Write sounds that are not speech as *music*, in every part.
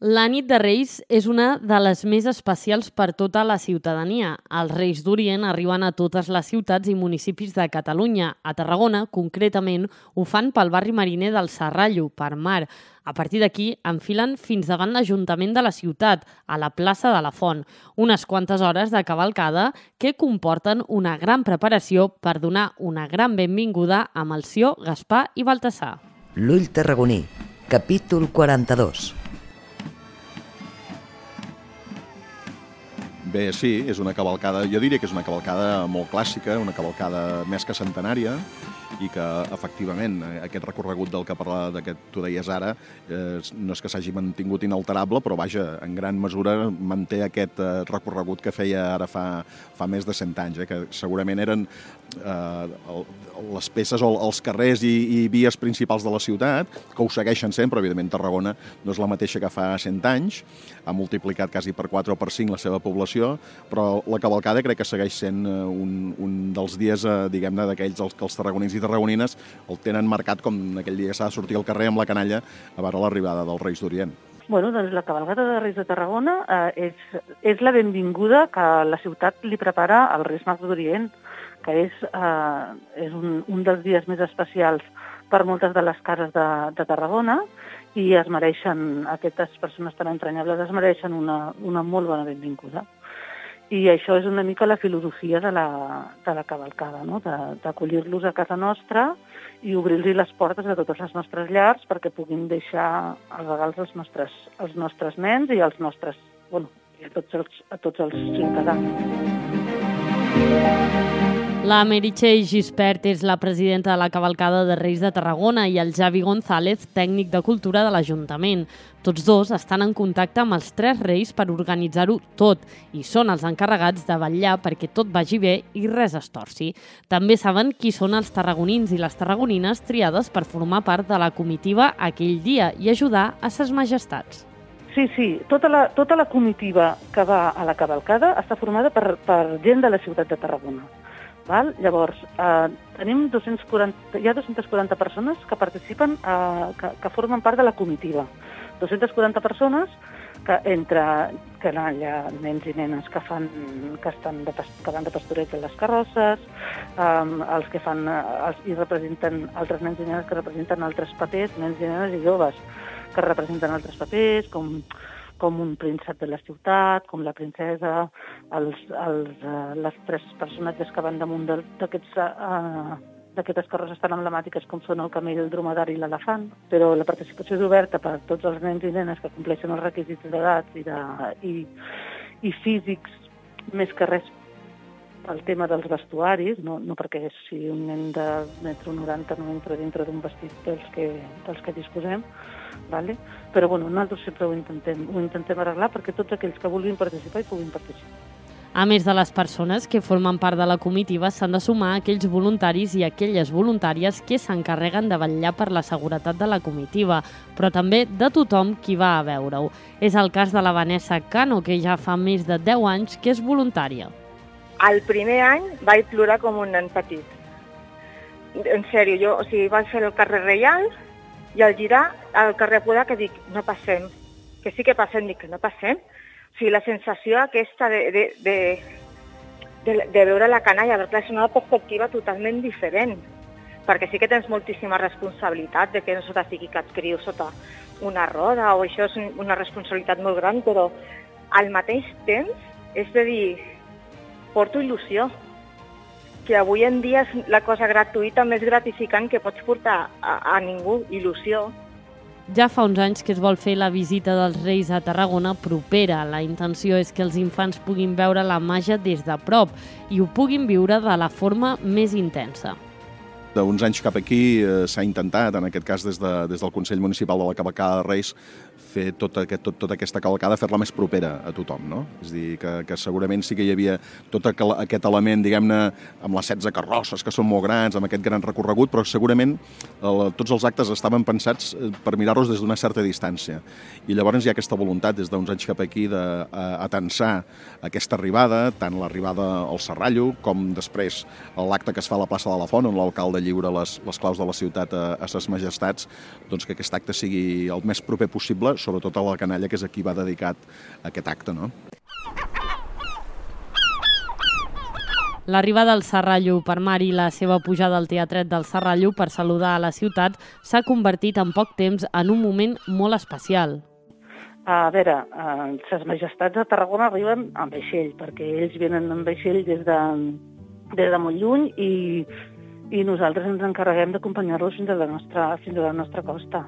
La nit de Reis és una de les més especials per tota la ciutadania. Els Reis d'Orient arriben a totes les ciutats i municipis de Catalunya. A Tarragona, concretament, ho fan pel barri mariner del Serrallo, per mar. A partir d'aquí, enfilen fins davant l'Ajuntament de la ciutat, a la plaça de la Font. Unes quantes hores de cavalcada que comporten una gran preparació per donar una gran benvinguda a Melció, Gaspar i Baltasar. L'ull tarragoní, capítol 42. Bé, sí, és una cavalcada, jo diria que és una cavalcada molt clàssica, una cavalcada més que centenària, i que efectivament aquest recorregut del que parlava d'aquest tu deies ara eh, no és que s'hagi mantingut inalterable però vaja, en gran mesura manté aquest eh, recorregut que feia ara fa, fa més de 100 anys, eh, que segurament eren eh, les peces o els carrers i, i vies principals de la ciutat, que ho segueixen sempre, evidentment Tarragona no és la mateixa que fa 100 anys, ha multiplicat quasi per 4 o per 5 la seva població, però la cavalcada crec que segueix sent eh, un, un dels dies, eh, diguem-ne, d'aquells que els tarragonins i tarragonines el tenen marcat com aquell dia que s'ha de sortir al carrer amb la canalla a veure l'arribada dels Reis d'Orient. Bueno, doncs la cabalgata de Reis de Tarragona eh, és, és la benvinguda que la ciutat li prepara als Reis Mags d'Orient, que és, eh, és un, un dels dies més especials per moltes de les cases de, de Tarragona i es mereixen, aquestes persones tan entranyables, es mereixen una, una molt bona benvinguda. I això és una mica la filosofia de la, de la cavalcada, no? d'acollir-los a casa nostra i obrir-los les portes de totes les nostres llars perquè puguin deixar els regals als nostres, als nostres nens i als nostres, bueno, i a tots els, a tots els ciutadans. La Meritxell Gispert és la presidenta de la Cavalcada de Reis de Tarragona i el Javi González, tècnic de cultura de l'Ajuntament. Tots dos estan en contacte amb els tres reis per organitzar-ho tot i són els encarregats de vetllar perquè tot vagi bé i res es torci. També saben qui són els tarragonins i les tarragonines triades per formar part de la comitiva aquell dia i ajudar a ses majestats. Sí, sí, tota la, tota la comitiva que va a la cavalcada està formada per, per gent de la ciutat de Tarragona. Val? Llavors, eh, tenim 240, hi ha 240 persones que participen, eh, que, que formen part de la comitiva. 240 persones que entre que hi ha nens i nenes que fan que estan de, que van de pastoreig a les carrosses, um, els que fan els, i representen altres nens i nenes que representen altres papers, nens i nenes i joves que representen altres papers, com com un príncep de la ciutat, com la princesa, els, els, uh, les tres personatges que van damunt d'aquests uh, d'aquestes carrosses tan emblemàtiques com són el camell, el dromedari i l'elefant, però la participació és oberta per a tots els nens i nenes que compleixen els requisits d'edat i, de, i, i físics, més que res pel tema dels vestuaris, no, no perquè si un nen de metro 90 no entra dintre d'un vestit dels que, dels que disposem, vale? però bueno, nosaltres sempre ho intentem, ho intentem arreglar perquè tots aquells que vulguin participar hi puguin participar. A més de les persones que formen part de la comitiva, s'han de sumar aquells voluntaris i aquelles voluntàries que s'encarreguen de vetllar per la seguretat de la comitiva, però també de tothom qui va a veure-ho. És el cas de la Vanessa Cano, que ja fa més de 10 anys que és voluntària. El primer any vaig plorar com un nen petit. En sèrio, jo o sigui, vaig fer el carrer Reial, i al girar al carrer Podà que dic, no passem, que sí que passem, dic que no passem. O sigui, la sensació aquesta de, de, de, de, de veure la canalla, perquè és una perspectiva totalment diferent, perquè sí que tens moltíssima responsabilitat de que no sota sigui que et criu sota una roda o això és una responsabilitat molt gran, però al mateix temps és de dir, porto il·lusió, que avui en dia és la cosa gratuïta més gratificant que pots portar a, a ningú, il·lusió. Ja fa uns anys que es vol fer la visita dels Reis a Tarragona propera. La intenció és que els infants puguin veure la màgia des de prop i ho puguin viure de la forma més intensa. D'uns anys cap aquí eh, s'ha intentat, en aquest cas des, de, des del Consell Municipal de la Cavalcada de Reis, fer tota, aquest, tot, tota aquesta cavalcada, fer-la més propera a tothom, no? És dir, que, que segurament sí que hi havia tot aquest element, diguem-ne, amb les 16 carrosses, que són molt grans, amb aquest gran recorregut, però segurament el, tots els actes estaven pensats eh, per mirar-los des d'una certa distància. I llavors hi ha aquesta voluntat, des d'uns anys cap aquí, d'atensar aquesta arribada, tant l'arribada al Serrallo, com després l'acte que es fa a la plaça de la Font, on l'alcalde lliura les, les claus de la ciutat a, a ses majestats, doncs que aquest acte sigui el més proper possible, sobretot a la canalla, que és a qui va dedicat aquest acte, no? L'arribada del Serrallo per mar i la seva pujada al Teatret del Serrallo per saludar a la ciutat s'ha convertit en poc temps en un moment molt especial. A veure, eh, les majestats de Tarragona arriben amb vaixell, perquè ells venen amb vaixell des de, des de molt lluny i, i nosaltres ens encarreguem d'acompanyar-los fins, a la nostra, fins a la nostra costa.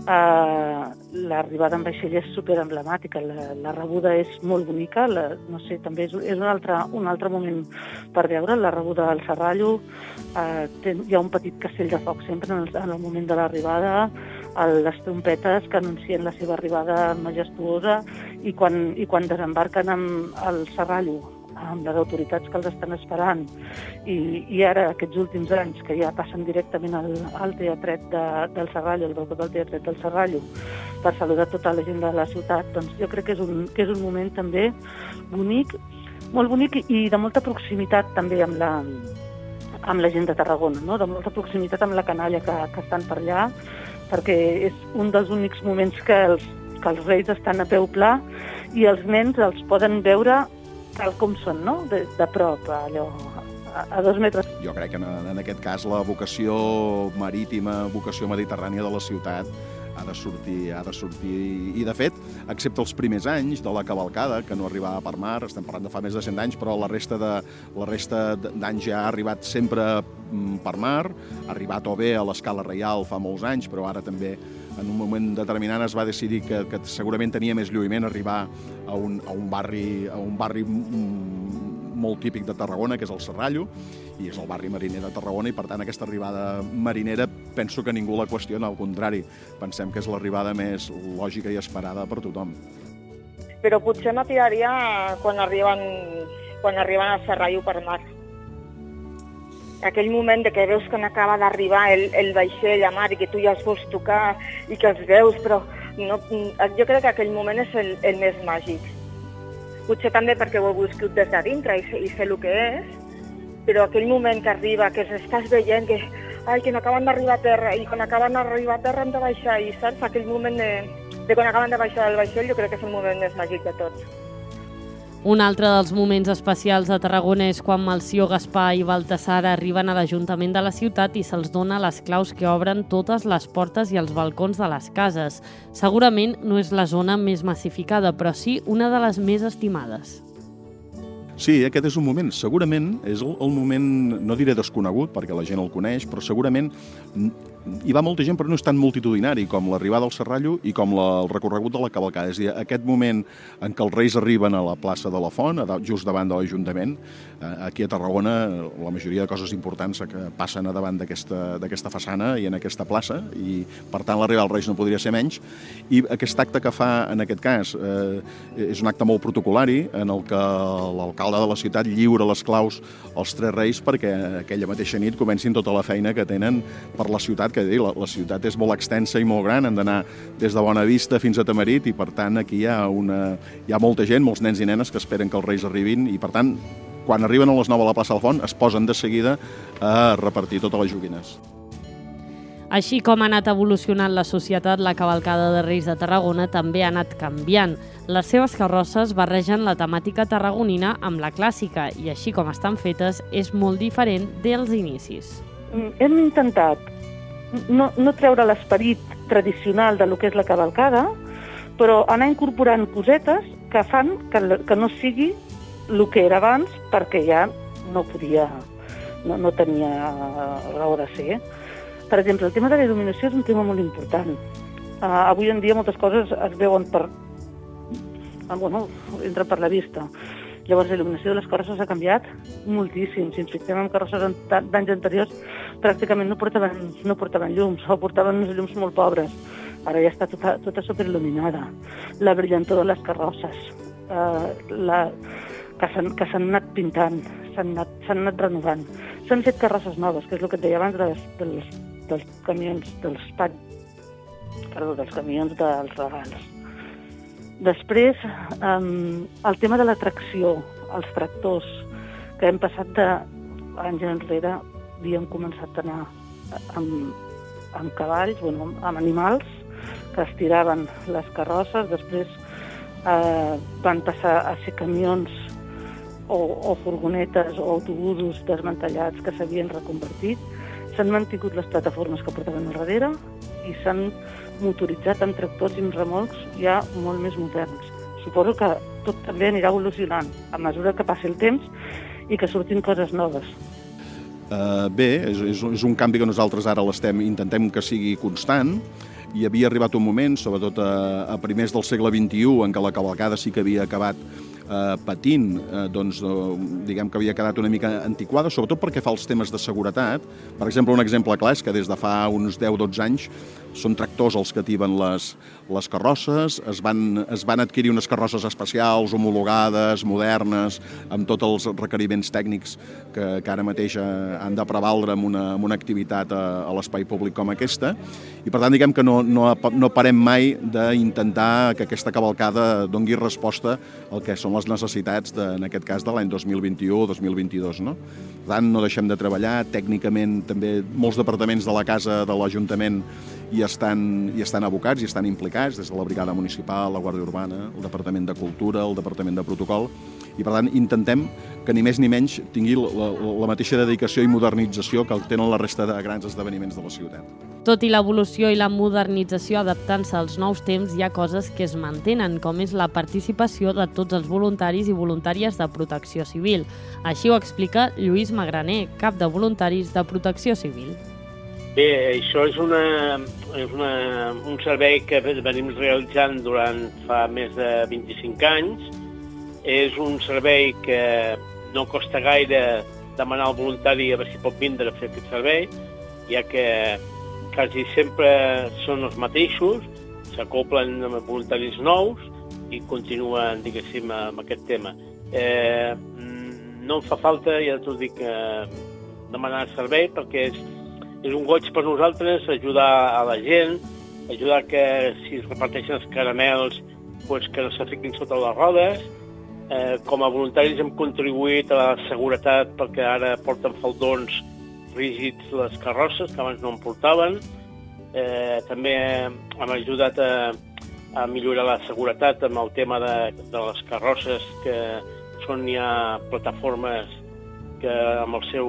Uh, L'arribada en vaixell és super emblemàtica, la, la rebuda és molt bonica, la, no sé, també és, és un, altre, un altre moment per veure, la rebuda al Serrallo, uh, ten, hi ha un petit castell de foc sempre en el, en el moment de l'arribada, les trompetes que anuncien la seva arribada majestuosa i quan, i quan desembarquen amb el Serrallo amb les autoritats que els estan esperant i, i ara aquests últims anys que ja passen directament al, al teatret de, del Serrallo, al balcó del teatret del Serrallo per saludar tota la gent de la ciutat, doncs jo crec que és un, que és un moment també bonic, molt bonic i de molta proximitat també amb la, amb la gent de Tarragona, no? de molta proximitat amb la canalla que, que estan per allà, perquè és un dels únics moments que els, que els reis estan a peu pla i els nens els poden veure tal com són, no? De, de prop, allò, a, a dos metres. Jo crec que en, en aquest cas la vocació marítima, vocació mediterrània de la ciutat ha de sortir, ha de sortir... I, de fet, excepte els primers anys de la cavalcada, que no arribava per mar, estem parlant de fa més de 100 anys, però la resta de la resta d'anys ja ha arribat sempre mm, per mar, ha arribat o bé a l'escala reial fa molts anys, però ara també en un moment determinat es va decidir que, que segurament tenia més lluïment arribar a un, a un barri, a un barri molt típic de Tarragona, que és el Serrallo, i és el barri mariner de Tarragona, i per tant aquesta arribada marinera penso que ningú la qüestiona, al contrari, pensem que és l'arribada més lògica i esperada per tothom. Però potser no tiraria quan arriben, quan arriben al Serrallo per mar aquell moment de que veus que n'acaba d'arribar el, el vaixell a mar i que tu ja els vols tocar i que els veus, però no, jo crec que aquell moment és el, el més màgic. Potser també perquè ho he viscut des de dintre i i sé el que és, però aquell moment que arriba, que estàs veient, que, ai, que no acaben d'arribar a terra, i quan acaben d'arribar a terra hem de baixar, i saps, aquell moment de, de quan acaben de baixar del vaixell, jo crec que és el moment més màgic de tots. Un altre dels moments especials de Tarragona és quan Malció, Gaspar i Baltasar arriben a l'Ajuntament de la ciutat i se'ls dona les claus que obren totes les portes i els balcons de les cases. Segurament no és la zona més massificada, però sí una de les més estimades. Sí, aquest és un moment, segurament és el, el moment, no diré desconegut, perquè la gent el coneix, però segurament hi va molta gent però no és tan multitudinari com l'arribada al Serrallo i com la, el recorregut de la cavalcada. És a dir, aquest moment en què els reis arriben a la plaça de la Font, just davant de l'Ajuntament, aquí a Tarragona la majoria de coses importants que passen a davant d'aquesta façana i en aquesta plaça, i per tant l'arribada dels reis no podria ser menys, i aquest acte que fa en aquest cas eh, és un acte molt protocolari en el que l'alcalde de la ciutat lliura les claus als tres reis perquè aquella mateixa nit comencin tota la feina que tenen per la ciutat ciutat, que la, la ciutat és molt extensa i molt gran, han d'anar des de Bonavista fins a Tamarit i per tant aquí hi ha, una, hi ha molta gent, molts nens i nenes que esperen que els reis arribin i per tant quan arriben a les 9 a la plaça del Font es posen de seguida a repartir totes les joguines. Així com ha anat evolucionant la societat, la cavalcada de Reis de Tarragona també ha anat canviant. Les seves carrosses barregen la temàtica tarragonina amb la clàssica i així com estan fetes és molt diferent dels inicis. Hem intentat no, no treure l'esperit tradicional de lo que és la cavalcada, però anar incorporant cosetes que fan que, que no sigui el que era abans perquè ja no podia, no, no tenia raó de ser. Per exemple, el tema de la il·luminació és un tema molt important. Uh, avui en dia moltes coses es veuen per... Uh, bueno, entra per la vista. Llavors, la il·luminació de les carrosses ha canviat moltíssim. Si ens fixem en carrosses d'anys anteriors, pràcticament no portaven, no portaven llums, o portaven uns llums molt pobres. Ara ja està tota, tota superil·luminada. La brillantor de les carrosses, eh, la, que s'han anat pintant, s'han anat, anat renovant. S'han fet carrosses noves, que és el que et deia abans dels, dels, dels camions, dels pat... perdó, dels camions dels regals. Després, um, el tema de l'atracció, els tractors, que hem passat de anys enrere havíem començat a anar amb, amb cavalls, bueno, amb animals, que es tiraven les carrosses, després eh, van passar a ser camions o, o furgonetes o autobusos desmantellats que s'havien reconvertit. S'han mantingut les plataformes que portaven al darrere i s'han motoritzat amb tractors i amb remolcs ja molt més moderns. Suposo que tot també anirà evolucionant a mesura que passi el temps i que surtin coses noves. Uh, bé, és, és, és un canvi que nosaltres ara l'estem intentem que sigui constant, i havia arribat un moment, sobretot a, a primers del segle XXI, en què la cavalcada sí que havia acabat eh, patint, eh, doncs, eh, diguem que havia quedat una mica antiquada, sobretot perquè fa els temes de seguretat. Per exemple, un exemple clar és que des de fa uns 10-12 anys són tractors els que tiben les, les carrosses, es van, es van adquirir unes carrosses especials, homologades, modernes, amb tots els requeriments tècnics que, que ara mateix eh, han de prevaldre amb una, amb una activitat a, a l'espai públic com aquesta. I per tant, diguem que no, no, no parem mai d'intentar que aquesta cavalcada dongui resposta al que són les necessitats, de, en aquest cas, de l'any 2021 o 2022. No? Per tant, no deixem de treballar. Tècnicament, també molts departaments de la casa de l'Ajuntament i estan, i estan abocats i estan implicats, des de la Brigada Municipal, la Guàrdia Urbana, el Departament de Cultura, el Departament de Protocol, i per tant intentem que ni més ni menys tingui la, la mateixa dedicació i modernització que tenen la resta de grans esdeveniments de la ciutat. Tot i l'evolució i la modernització adaptant-se als nous temps, hi ha coses que es mantenen, com és la participació de tots els voluntaris i voluntàries de protecció civil. Així ho explica Lluís Magraner, cap de voluntaris de protecció civil. Bé, això és, una, és una, un servei que venim realitzant durant fa més de 25 anys. És un servei que no costa gaire demanar al voluntari a veure si pot vindre a fer aquest servei, ja que quasi sempre són els mateixos, s'acoplen amb voluntaris nous i continuen, diguéssim, amb aquest tema. Eh, no em fa falta, ja t'ho dic, eh, demanar servei perquè és, és un goig per nosaltres ajudar a la gent, ajudar que si es reparteixen els caramels pues, que no s'afiquin sota les rodes. Eh, com a voluntaris hem contribuït a la seguretat perquè ara porten faldons rígids les carrosses, que abans no en portaven. Eh, també hem ajudat a, a millorar la seguretat amb el tema de, de les carrosses, que són ja plataformes que amb, el seu,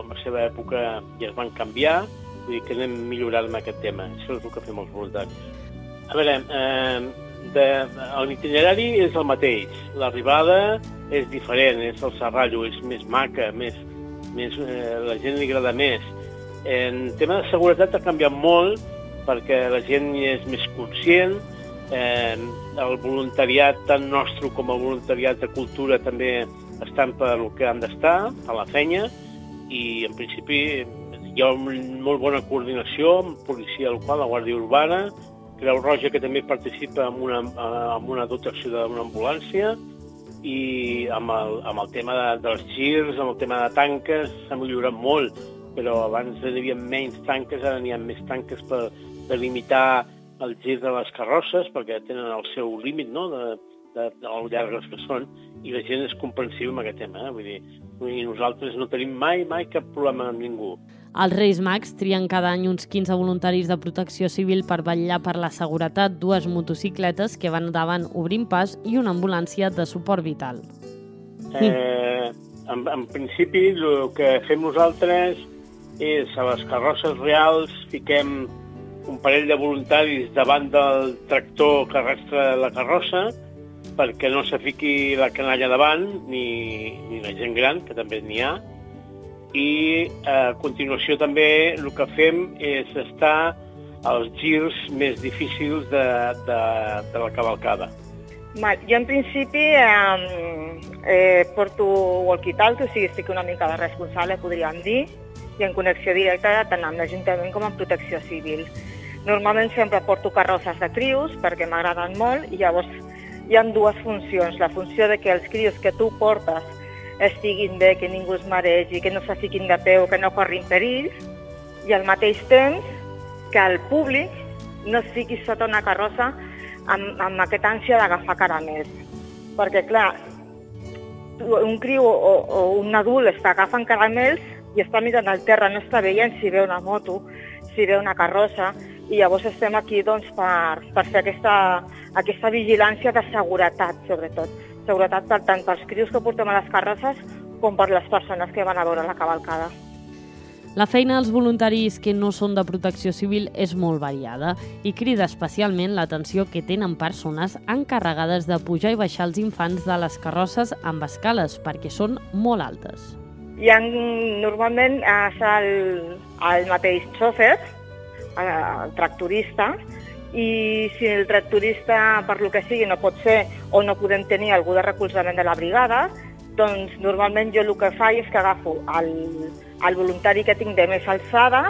amb la seva època ja es van canviar, vull dir que anem millorant amb aquest tema. Això és el que fem els voluntaris. A veure, eh, de, l'itinerari és el mateix. L'arribada és diferent, és el serrallo, és més maca, més, més, eh, la gent li agrada més. En tema de seguretat ha canviat molt perquè la gent és més conscient, eh, el voluntariat, tant nostre com el voluntariat de cultura, també estan per el que han d'estar, a la feina, i en principi hi ha una molt bona coordinació amb policia local, la Guàrdia Urbana, Creu Roja, que també participa en una, en una dotació d'una ambulància, i amb el, amb el tema de, dels girs, amb el tema de tanques, s'ha millorat molt, però abans hi havia menys tanques, ara n'hi ha més tanques per delimitar el gir de les carrosses, perquè tenen el seu límit, no?, de, de, de lo llargues que són, i la gent és comprensiva amb aquest tema. Eh? Vull dir, i nosaltres no tenim mai, mai cap problema amb ningú. Els Reis Mags trien cada any uns 15 voluntaris de protecció civil per vetllar per la seguretat, dues motocicletes que van davant obrint pas i una ambulància de suport vital. Eh, en, en principi, el que fem nosaltres és a les carrosses reals fiquem un parell de voluntaris davant del tractor que arrastra la carrossa, perquè no se fiqui la canalla davant, ni, ni la gent gran, que també n'hi ha, i a continuació també el que fem és estar als girs més difícils de, de, de la cavalcada. Jo en principi eh, eh, porto walkie-talkie, o sigui, estic una mica de responsable, podríem dir, i en connexió directa tant amb l'Ajuntament com amb Protecció Civil. Normalment sempre porto carrosses de crius perquè m'agraden molt i llavors hi ha dues funcions. La funció de que els crios que tu portes estiguin bé, que ningú es maregi, que no se fiquin de peu, que no corrin perills, i al mateix temps que el públic no es fiqui sota una carrossa amb, amb aquesta ànsia d'agafar caramels. Perquè, clar, un criu o, o un adult està agafant caramels i està mirant al terra, no està veient si ve una moto, si ve una carrossa, i llavors estem aquí doncs, per, per fer aquesta, aquesta vigilància de seguretat, sobretot. Seguretat per, tant pels crios que portem a les carrosses com per les persones que van a veure la cavalcada. La feina dels voluntaris que no són de protecció civil és molt variada i crida especialment l'atenció que tenen persones encarregades de pujar i baixar els infants de les carrosses amb escales perquè són molt altes. Hi ha, normalment és el, el mateix xòfer, el tractorista, i si el tractorista, per lo que sigui, no pot ser o no podem tenir algú de recolzament de la brigada, doncs normalment jo el que faig és que agafo el, el voluntari que tinc de més alçada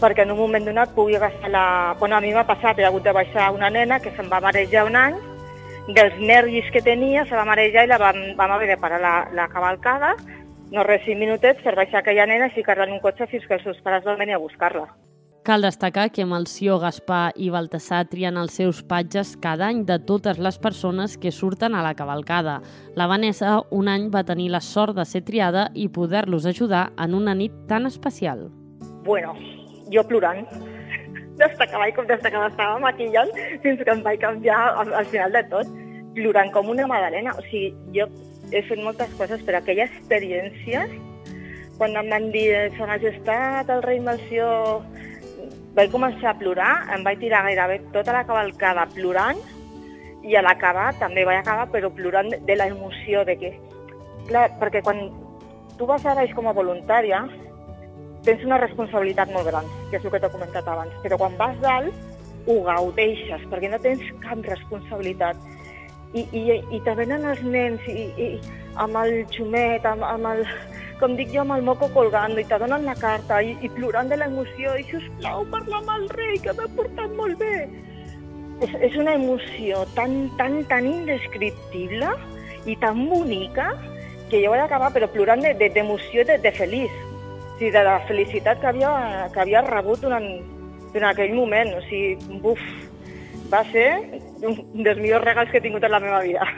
perquè en un moment donat pugui agafar la... Bueno, a mi m'ha passat, he hagut de baixar una nena que se'n va marejar un any, dels nervis que tenia, se va marejar i la vam, vam haver de parar la, la cavalcada, no res, cinc minutets per baixar aquella nena i ficar-la en un cotxe fins que els seus pares van venir a buscar-la. Cal destacar que Sió, Gaspar i Baltasar trien els seus patges cada any de totes les persones que surten a la cavalcada. La Vanessa un any va tenir la sort de ser triada i poder-los ajudar en una nit tan especial. Bueno, jo plorant. Que vaig, des que m'estava maquillant fins que em vaig canviar al, al final de tot, plorant com una madalena. O sigui, jo he fet moltes coses, però aquella experiència, quan em van dir, Sa Majestat, el rei Melció vaig començar a plorar, em vaig tirar gairebé tota la cavalcada plorant i a l'acabar també vaig acabar però plorant de la emoció de que... Clar, perquè quan tu vas a baix com a voluntària tens una responsabilitat molt gran, que és el que t'he comentat abans, però quan vas dalt ho gaudeixes, perquè no tens cap responsabilitat. I, i, i te venen els nens i, i, amb el xumet, amb, amb el, com dic jo, amb el moco colgant i te donen la carta i, i plorant de l'emoció i, plau, parla amb el rei, que m'ha portat molt bé. És, és una emoció tan, tan, tan indescriptible i tan bonica que jo vaig acabar però plorant d'emoció de, de, de, de feliç, o sigui, de la felicitat que havia, que havia rebut durant, durant aquell moment. O sigui, buf, va ser un dels millors regals que he tingut en la meva vida.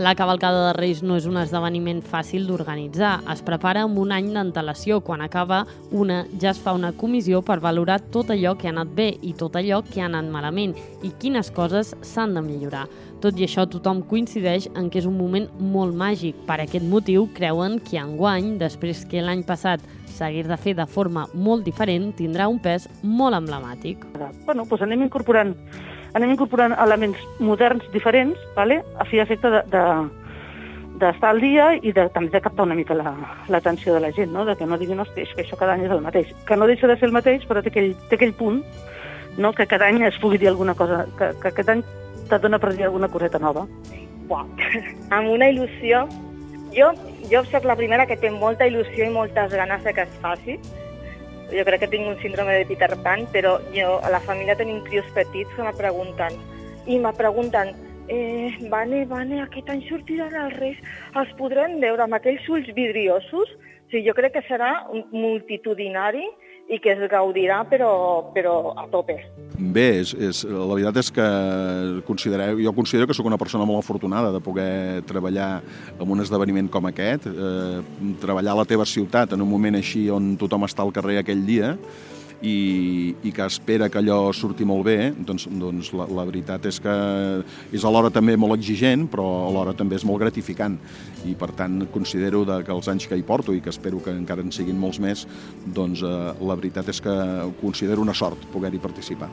La cavalcada de Reis no és un esdeveniment fàcil d'organitzar. Es prepara amb un any d'antelació. Quan acaba una, ja es fa una comissió per valorar tot allò que ha anat bé i tot allò que ha anat malament i quines coses s'han de millorar. Tot i això, tothom coincideix en que és un moment molt màgic. Per aquest motiu, creuen que enguany, després que l'any passat s'hagués de fer de forma molt diferent, tindrà un pes molt emblemàtic. Bueno, doncs anem incorporant anem incorporant elements moderns diferents, vale? a fi d'efecte de, de, d'estar al dia i de, també de captar una mica l'atenció la, de la gent, no? de que no diguin, hosti, que això cada any és el mateix. Que no deixa de ser el mateix, però té aquell, té aquell punt no? que cada any es pugui dir alguna cosa, que, que aquest any te dona per dir alguna coseta nova. Buah, *laughs* amb una il·lusió. Jo, jo soc la primera que té molta il·lusió i moltes ganes de que es faci, jo crec que tinc un síndrome de Peter Pan, però jo a la família tenim crios petits que me pregunten, i me pregunten, eh, Vane, Vane, aquest any sortiran els Reis, els podrem veure amb aquells ulls vidriosos? O sigui, jo crec que serà multitudinari i que es gaudirà, però, però a tope. Bé, és, és, la veritat és que considereu, jo considero que sóc una persona molt afortunada de poder treballar en un esdeveniment com aquest, eh, treballar a la teva ciutat en un moment així on tothom està al carrer aquell dia, i, i que espera que allò surti molt bé, doncs, doncs la, la veritat és que és alhora també molt exigent, però alhora també és molt gratificant. I per tant considero de, que els anys que hi porto i que espero que encara en siguin molts més, doncs eh, la veritat és que considero una sort poder-hi participar.